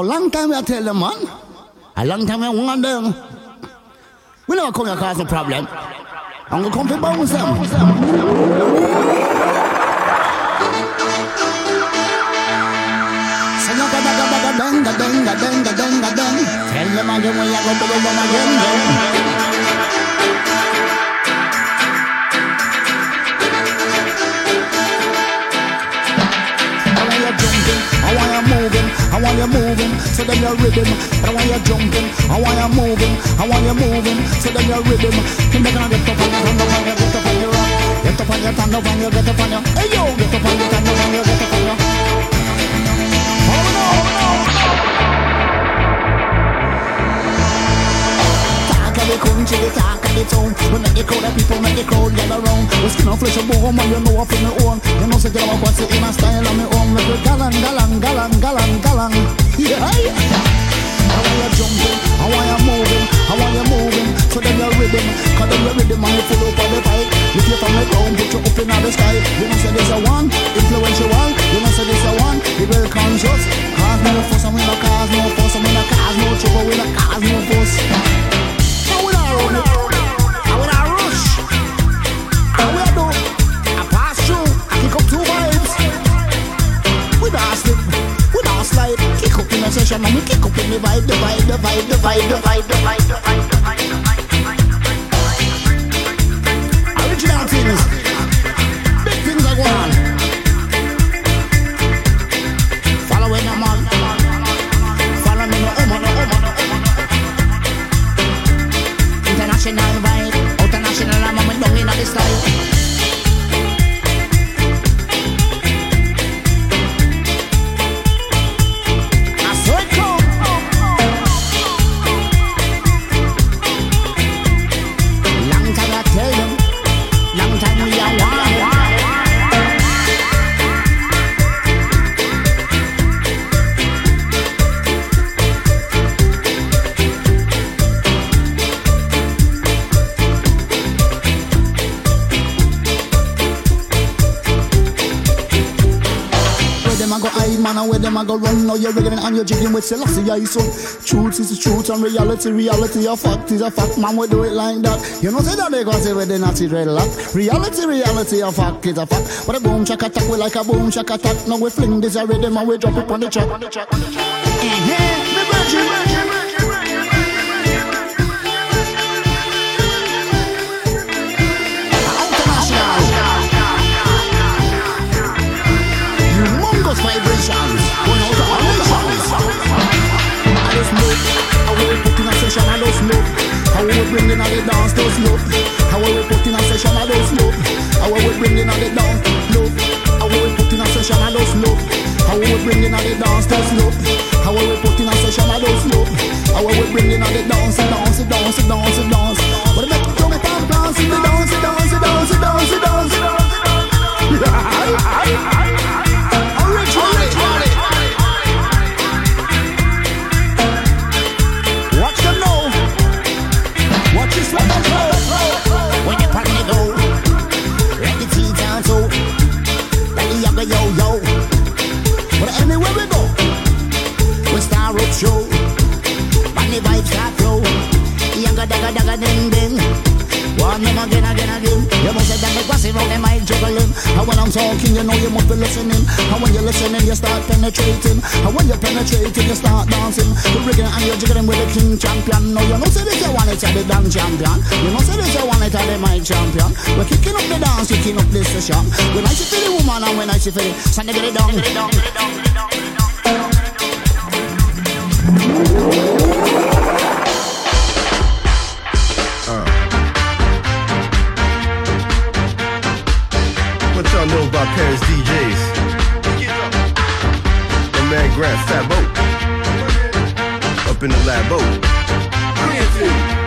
A long time I tell them, man. A long time I want them. We never come here cause a problem. I'm gonna come to bounce them. Tell them again when you go to the again. I want you moving, so then you're rhythm. I want you jumping, I want you moving, I want you moving, so then you're rhythm. They gonna get up on your your, get up on your rock. Get up on your stand up on your, get up on your. Hey yo, get up on your stand up on your, get up on your. Hold on, hold on. Talk of the country, talk of the town. We make the crowd of people, make the crowd gather round. We skin off flesh and bone, and you know I feel me own. You know say get up what's in my style and me own. Make we galang, galang, galang, galang, galang. Yeah. I want you jumping, I want you moving, I want you moving. So then you're rhythm, cause then you're rhythm and you full up on the fight. Lift you from the ground, put you up in the sky. You know say this a one, influential. You know say this a one, the very conscious. Cause no fuss and we no cause no fuss and we no cause no trouble, we no cause no fuss. So we not The session and we kick up in the vibe, the vibe, the vibe, the vibe, the vibe, the vibe, the vibe, the vibe, the vibe. Original things, big things are going on. Go run Now you're ready and you're jiggling with Selassie I so Truth is the truth and reality Reality a fact is a fact. Man we do it like that. You know say that they go where they not see dreadlock. Reality reality a fact is a fact. But a boom shack attack we like a boom shack attack. Now we fling this a rhythm and we drop it on the track. Mhm, me virgin we bring in all the dance, just know how we put in a session, I just know how we bring in all the dance, know how we put in a session, I just know how we bring in all the dance, just know how we put in a session, I just know how we bring in the dance, dance, dance, dance, dance. But make it come and dance, dance, dance, dance, dance, dance, dance, Talking, you know you must be listening. And when you're listening, you start penetrating. And when you're penetrating, you start dancing. The rigging and you're jiggling with the king champion. No, you know say this you want it at the dance champion. You know say this you want it at the mic champion. We're kicking up the dance, kicking up this session. When I see for the woman and when I see for the son, they get it down, get it down, get it down, get it down, get it down. About Paris DJs? My man Grant Fat Boat. Up in the lab boat.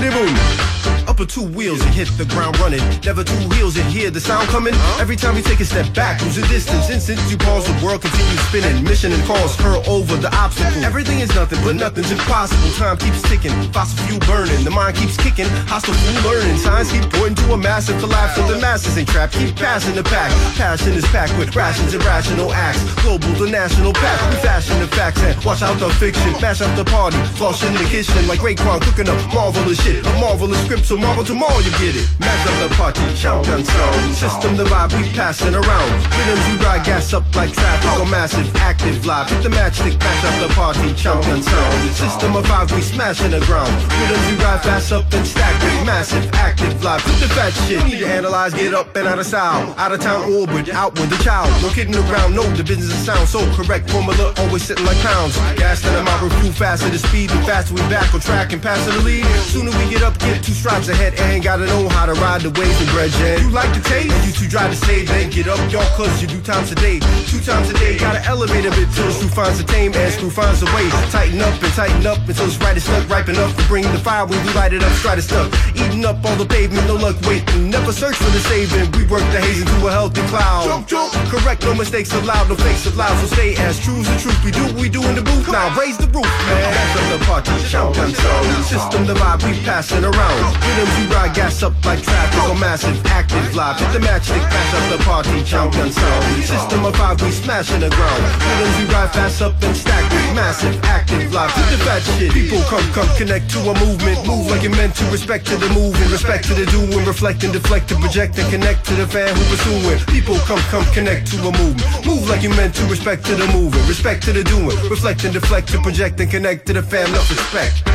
Boom. Upper two wheels and hit the ground running. Never two wheels and hear the sound coming. Every time you take a step back, lose the distance. Instant you pause, the world continues spinning. Mission and cause her over the obstacle. Everything is nothing, but nothing's impossible. Time keeps ticking, fossil fuel burning. The mind keeps kicking, hostile fool learning. Signs keep pointing to a massive collapse of the masses ain't trapped. Keep passing the pack. Passion is packed with rations and rational acts. Global, the national pack. We fashion the facts and watch out the fiction. Mash up the party, floss in the kitchen like Raekwon cooking up marvelous shit. A marvelous script, so marvel tomorrow you get it. Mash up the party, shotgun sound. System the vibe we passing around. Rhythms you ride gas up like traffic or massive active live. Hit the matchstick, mash up the party, champion sound. System of five, we smashing the ground. Rhythms you ride fast up and stack with massive active live. Put the fat shit, need to analyze, get up and out of style. Out of town orbit, out with the child. No kidding around, no, the business is sound so correct. Formula always sitting like pounds. Gas and I'm out, review faster the speed, the faster we back on track and passing the lead. Sooner we get up, get two strides ahead, and gotta know how to ride the waves and bread jet. You like the taste? You two drive the stage, then get up, y'all, cause you do times a day. Two times a day, gotta elevate a bit till the screw finds a tame and screw finds a way. Tighten up and tighten up until it's right and stuck, ripe enough to bring the fire when we light it up, stride it stuff. Eating up all the pavement, no luck waiting. Never search for the saving. We work the haze into a healthy cloud. Jump, jump. Correct, no mistakes allowed, no fakes allowed. So stay as true as the truth. We do what we do in the booth. Now raise the roof, man. That's up the party, shout and sound. System the vibe we passing around. Rhythms you ride, gas up like traffic or massive active live. Hit the matchstick, mash up the party, champion sound. System of five, we smashing the ground. Rhythms we ride fast up and stack with massive active live. Hit the fat shit. People come, come connect to a movement. Move like it meant to. Respect to the moving, respect to the doing. Reflect and deflect to project and connect to the fan who pursuing. People come, come connect to a movement. Move like you're meant to. Respect to the moving, respect to the doing. Reflect and deflect to project and connect to the fam. Enough respect.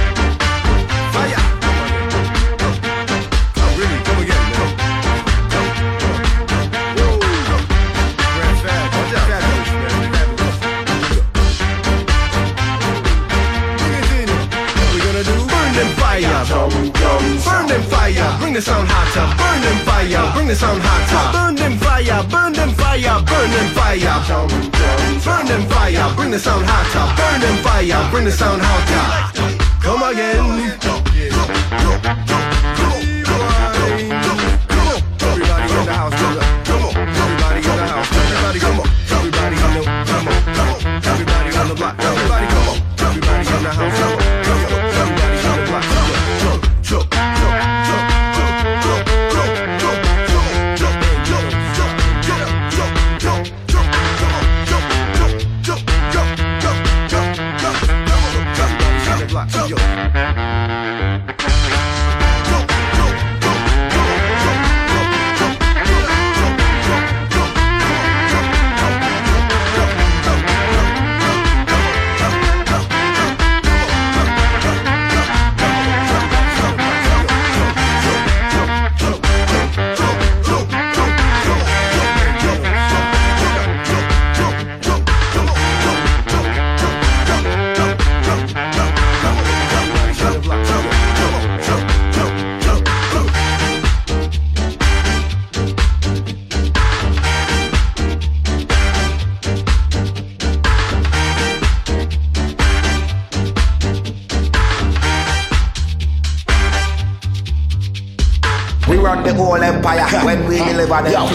The sound hotter. Burn them fire. Bring the sound hotter. Burn them fire. Burn them fire. Burn them fire. Burn them fire. Bring the sound hotter. Burn them fire. Bring the sound hotter. Come again.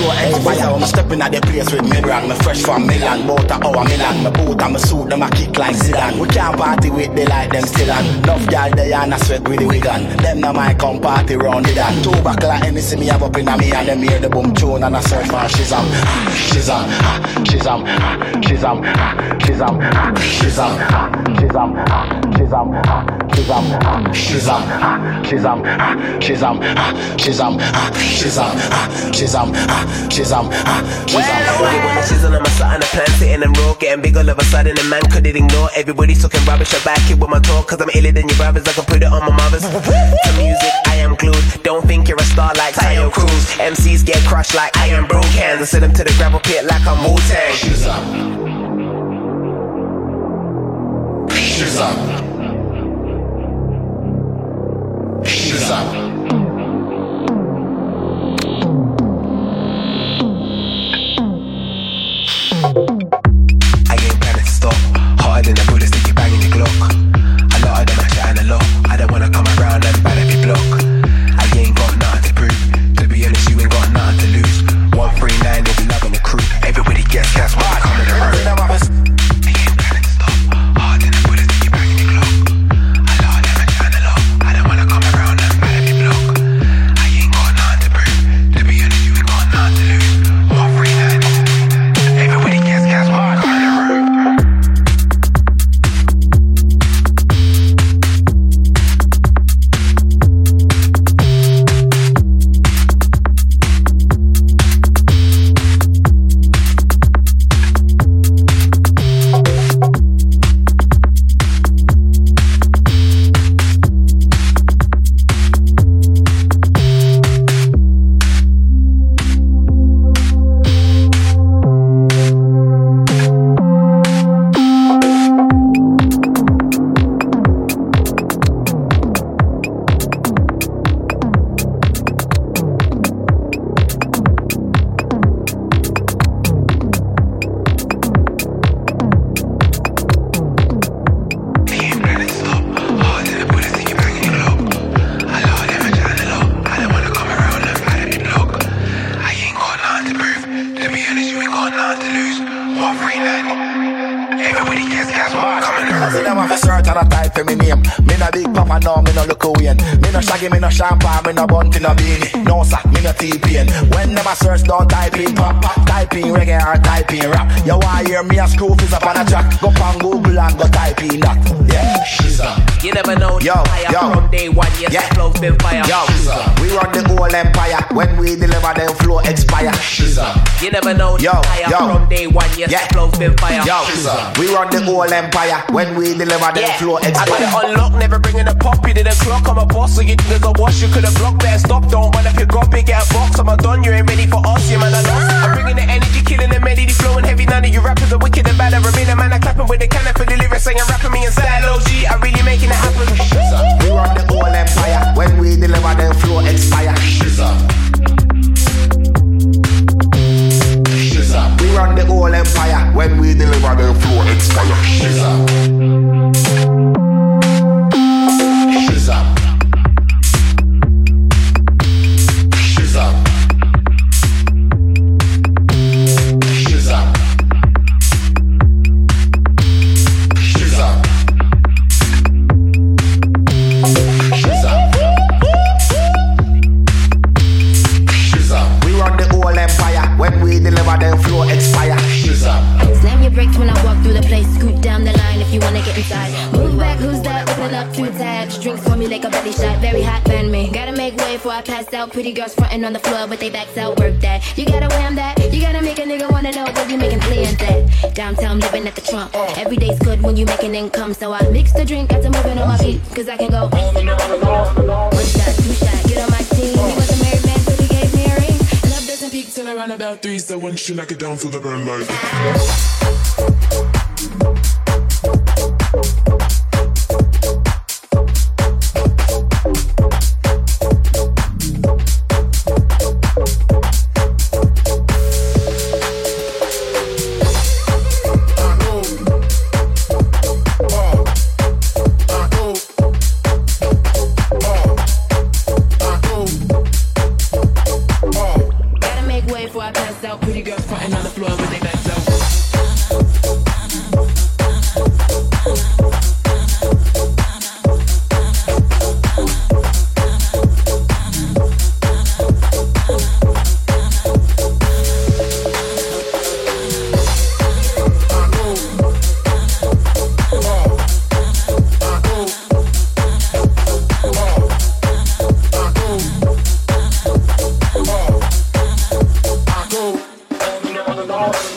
will end flow. I'm stepping at the place with me brand. Me fresh from Milan, bout a hour Milan. Me boot and me suit, them a kick like Zidane. We can't party with the light, them still on. Enough gal they and I sweat with the wig on. Them na my come party round it on. Two buckle of Hennessy me have up in a me and them hear the boom tune and I search for Shizam. Shizam, Shizam, Shizam, Shizam, Shizam, Shizam, Shizam, Shizam, Shizam, Shizam, Shizam, Shizam, Shizam, Shizam, Shizam, Shizam, Ah, Everybody wanna sizzle, I'm a slut and a plan, sitting and raw, getting big all of a sudden, and man couldn't ignore. Everybody's talking rubbish, I back it with my talk, cause I'm iller than your brothers, I can put it on my mothers. to music, I am glued. Don't think you're a star like Taio Cruz. MCs get crushed like iron broke cans, I send them to the gravel pit like I'm Wu Tang. Shizam, Shizam. Empire. When we deliver, them Yeah, flow I got it unlocked, never bringing a pop. You didn't clock, I'm a boss, so you niggas a wash. You could've blocked, better stop. Don't wanna pick up, big out box. I'm a done, you ain't ready for us, yeah, man. I lost. I'm bringing the energy, killing the melody, flowing heavy. None of you rappers are wicked and bad. I remain a man, I clapping with the cannon for the lyrics, saying rapping me inside. OG, I'm really making it happen. We run the whole empire. When we deliver, them flow expire. We run the whole empire. When we deliver, them flow expire. Pretty girls frontin' on the floor, but they backs out. Work that. You gotta wham that. You gotta make a nigga wanna know what you making plans at. Downtown living at the trunk. Every day's good when you making income. So I mix the drink, got to moving on my feet. Cause I can go. One shot, two shot, get on my team. He was a married man, so he gave me a ring. Love doesn't peak till around about three. So Once you knock it down, feel the burn like. Jump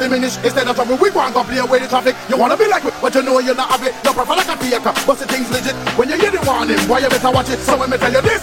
diminish instead of trouble. We want to play away the traffic. You wanna be like me, but you know you're not have it. Your prefer like a vehicle, but the thing's legit. When you hear the warning, why you better watch it? So when me tell you this.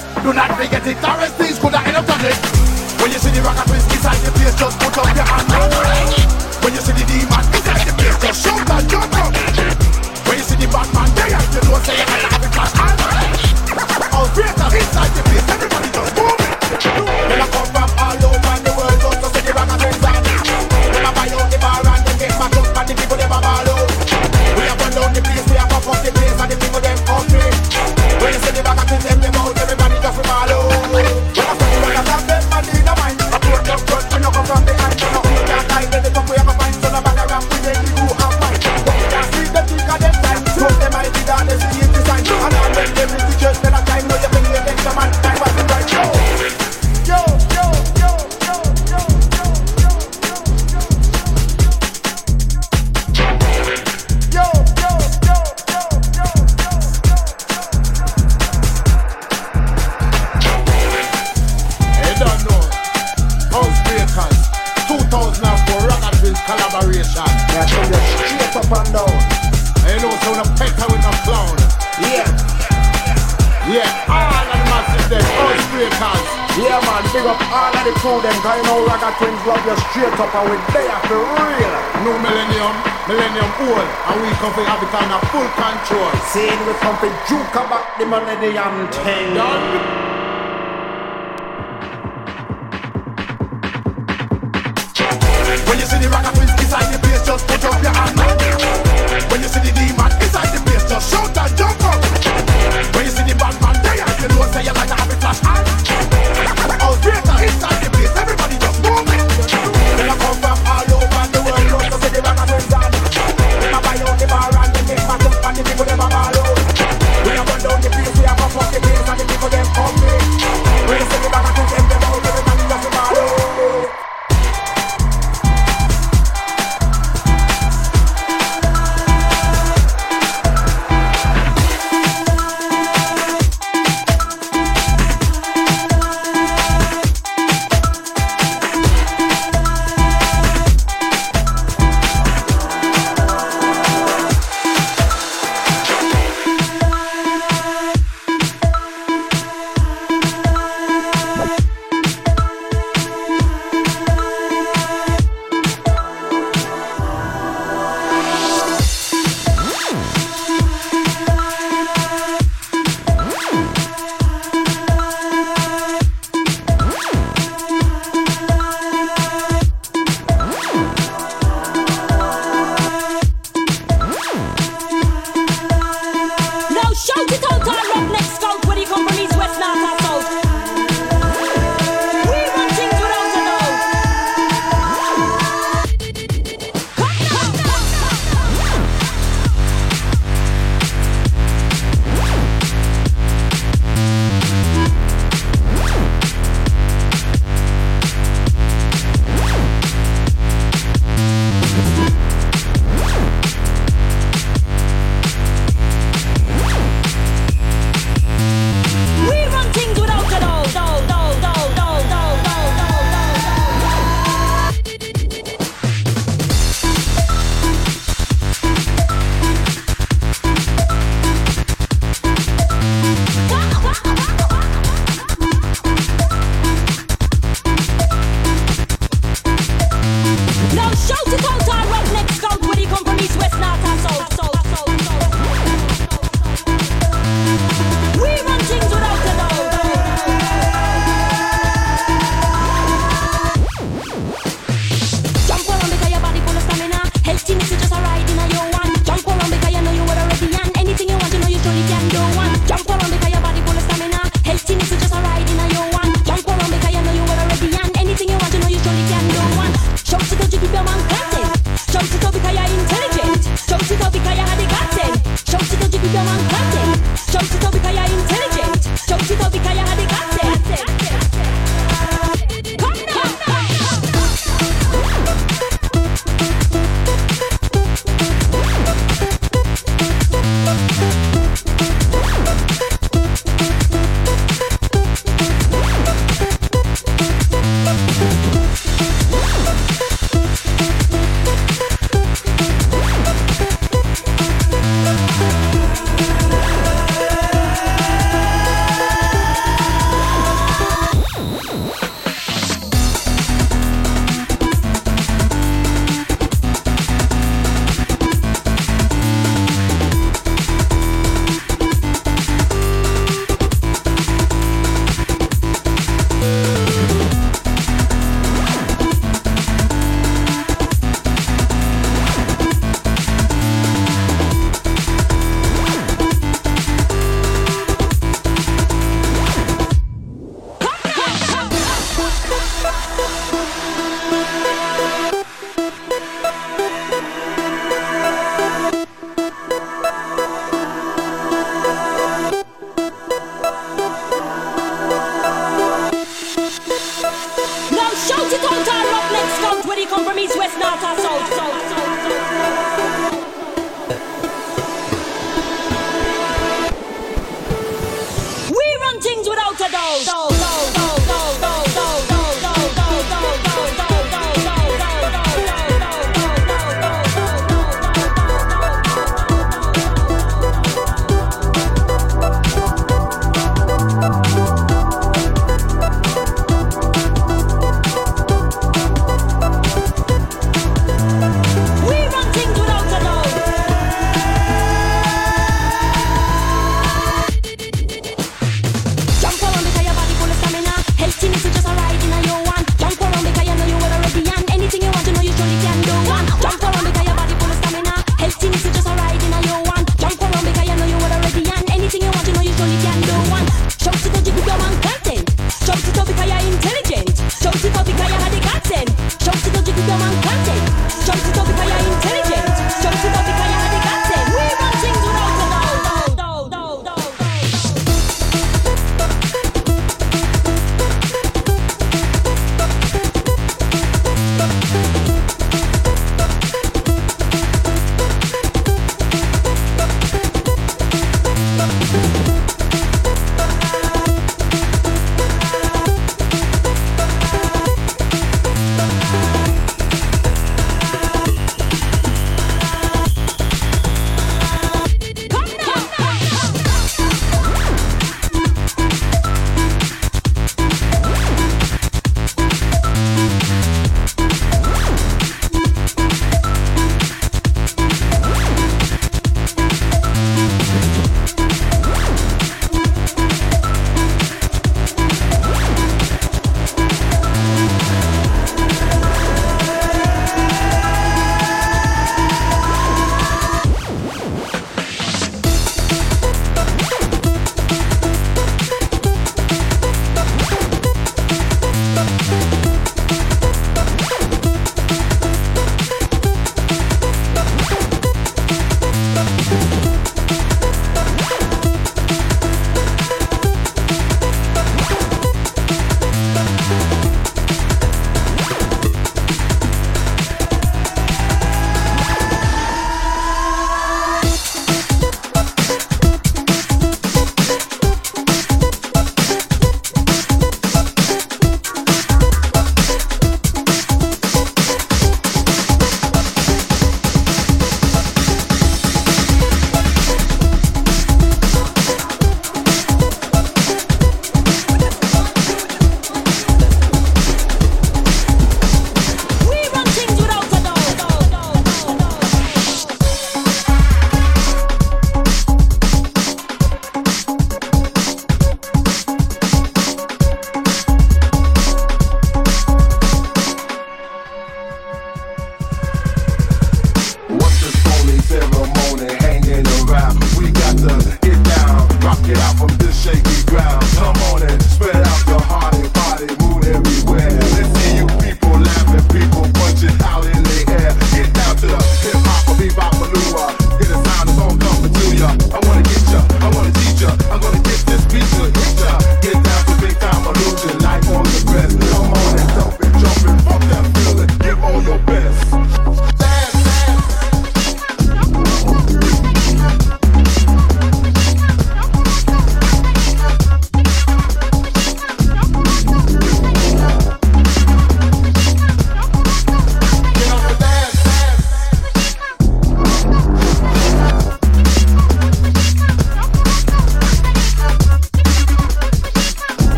immer in die Hand hängen. Dann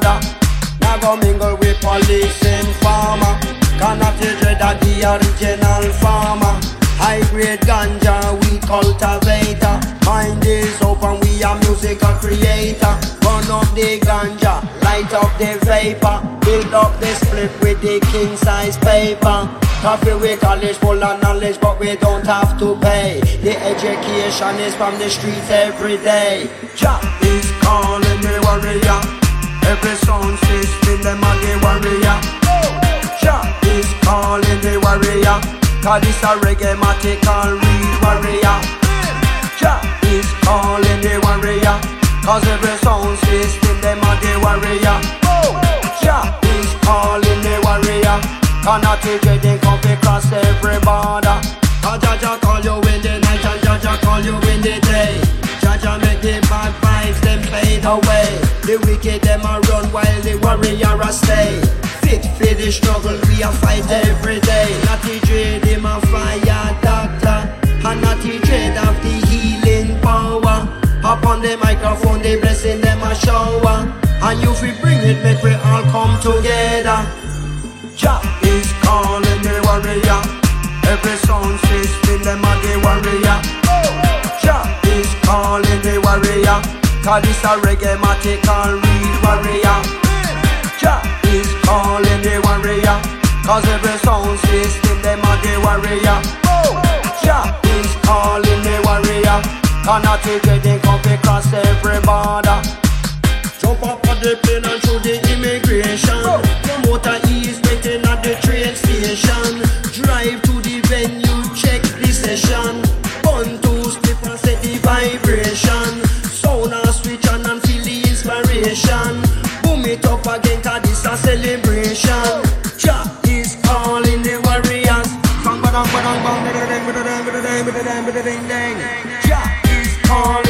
every. Now go mingle with police and farmer. Cannot take it, that the original farmer. High grade ganja, we cultivator. Mind is open, we are musical creator. Burn up the ganja, light up the vapor. Build up the split with the king size paper. Coffee with college full of knowledge, but we don't have to pay. The education is from the streets every day. Jah is calling the warrior. Every sound system, them are the warrior. Jah is calling the warrior. Cause this a reggae matic and real warrior. Jah is calling the warrior. Cause every sound system, them are the warrior. Jah is calling the warrior. Cannot take it, they come across every border. Cause Jah Jah call you in the night and Jah Jah call you in the day. Jah Jah make the bad vibes, them fade away. The wicked, them a run while the warrior a stay. Fit for the struggle, we a fight every day. Natty dread, him a fire doctor. And Natty dread of the healing power. Up on the microphone, they blessing them a shower. And you fi bring it, make we all come together. Jah is calling the warrior. Every sound system, them a the warrior. Jah is calling the warrior. Cause this a reggae matic and real warrior. Jah is calling the warrior. Cause every sound system, them a the warrior. Jah is calling the warrior. Cannot take it, they come across every border. Jump up on the plane and through the immigration. Promoter is waiting at the train station. Drive inspiration. Boom it up again, cause this a celebration. Jah is calling the warriors. Bang, ba-dang, ba-dang, bang, ba-da-dang, ba-da-dang, ba-da-dang, ba-da-dang, ba-da-ding, dang. Jah is calling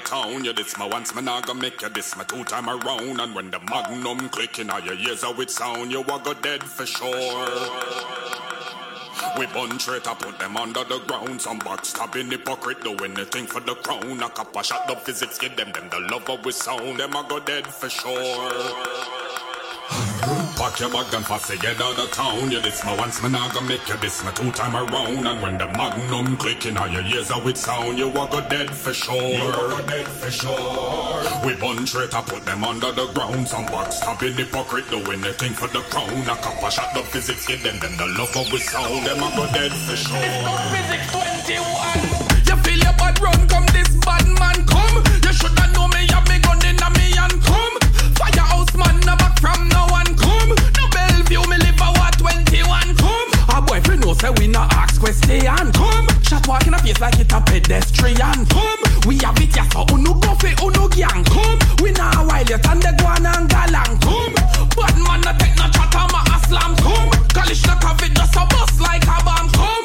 town. You this my once, nah gonna make you this my two time around. And when the magnum clicking all your ears how it sound, you a go dead for sure. We bun I put them under the ground. Some box backstabbing hypocrite, do anything for the crown. A couple shot the physics, give them them the love of we sound. Them a go dead for sure pack your bag and fussy get out of town. You this my once, man, I gonna make you this my two time around. And when the magnum clicking on your ears how it sound, you walk a dead for sure. You walk a dead for sure. We bun I put them under the ground. Some box backstabbing hypocrite, do anything for the crown. A copper shot the physics, give them, them the love of we sound. Them I go dead for sure. It's not physics 21. say we not ask question. Come, shot walk in a face like it a pedestrian. Come, we have it yes, so unu go fi unu gang. Come, we not while you turn the guan and galang. Come, but man a take no chat, on my a slam. Come, Kalish not have it just a bust like a bomb. Come.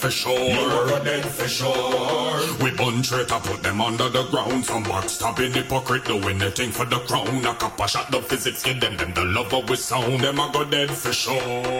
for sure. No are dead for sure. We bun traitor, put them under the ground. Some backstabbing hypocrite, doing anything for the crown. A copper shot the physics, give them them the love of we sound. Them a go dead for sure.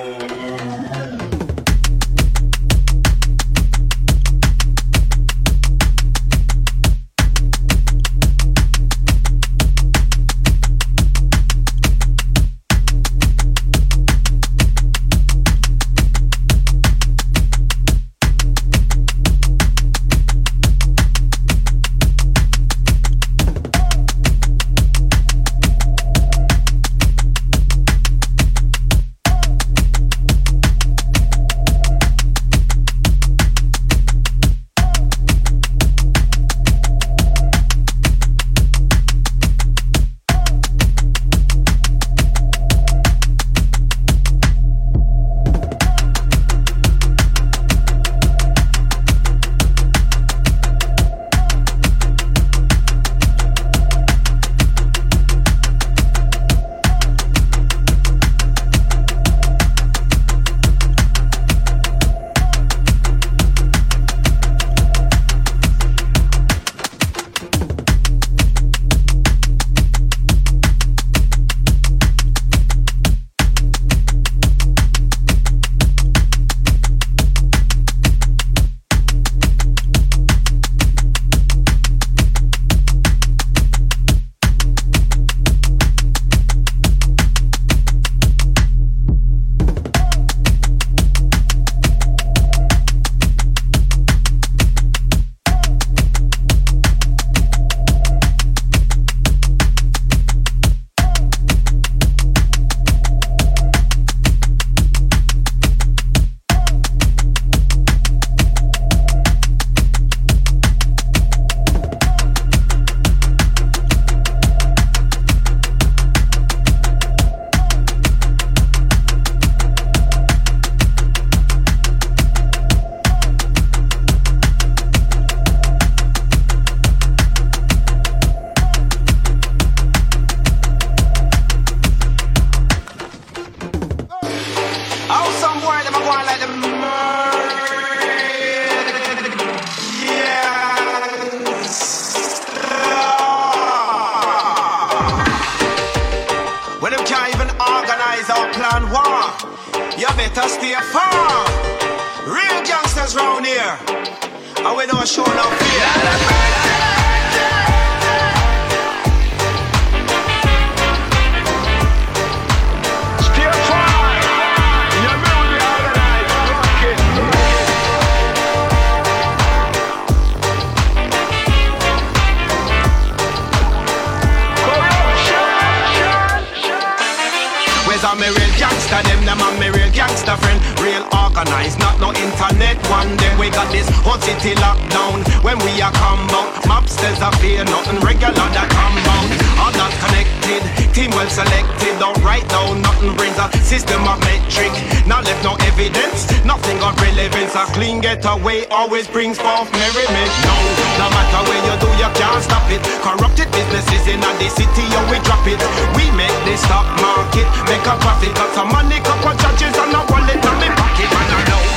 Real friend. Real organized, not no internet one. day we got this whole city lockdown. When we are come out, mobsters a fear nothing regular that come out. All not connected, team well selected. Don't write down nothing brings a system of metric. Not left no evidence, nothing of relevance. A clean getaway always brings forth merriment. No, no matter where you do, you can't stop it. Corrupted businesses in the city, yo, we drop it. We make the stock market make a profit. Got some money, couple charges, and a wallet on me pocket. Man, I know, no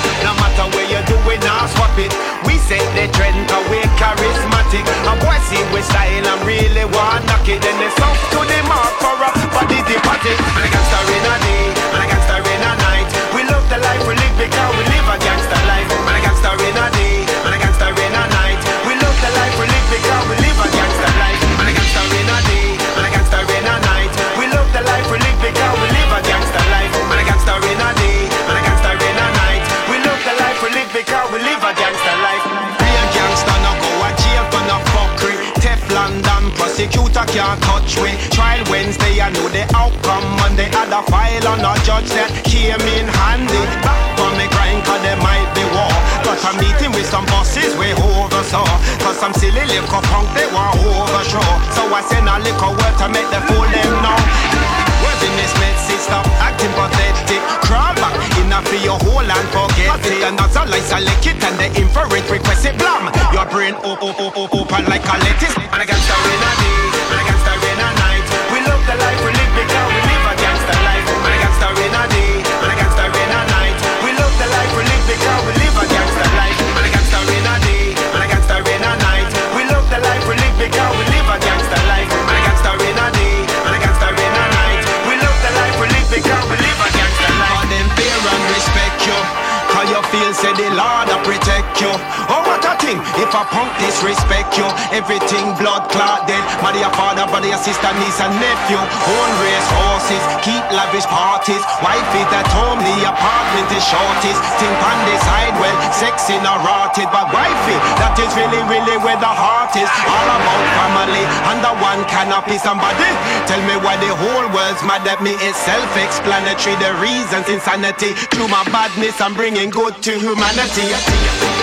matter where you do it, now swap it. We set the trend, cause we're charismatic. A boy see we style and really want knock it. Then it's up to the mark for a body deposit. Man, a gangster in a day, man, a gangster in a night. We love the life we live because we live a gangster life. Man, a gangster in a day, prosecutor can't touch we. Trial Wednesday, I know the outcome. Monday, had a file on a judge that came in handy. Back on me grind, cause there might be war. Got a meeting with some bosses we oversaw. Cause some silly little punk they want overthrow. So I send a little word to make the fool them know. In this message, stop acting pathetic. Crawl back in a for your whole and forget it. And that's a light, select it and the infrared request it blam. Your brain oh oh oh oh open like a lettuce. And a gangster in a day, and a gangster in a night. We love the life we live because we live if a punk disrespect you. Everything blood clot dead. Mother, father, brother, sister, niece, and nephew. Own race horses, keep lavish parties. Wife is at home, the apartment is shortest. Think on the side, well, sexy not rotted. But wifey, that is really, really where the heart is. All about family, under one canopy. Somebody tell me why the whole world's mad at me. It's self-explanatory. The reasons insanity. Through my badness, I'm bringing good to humanity.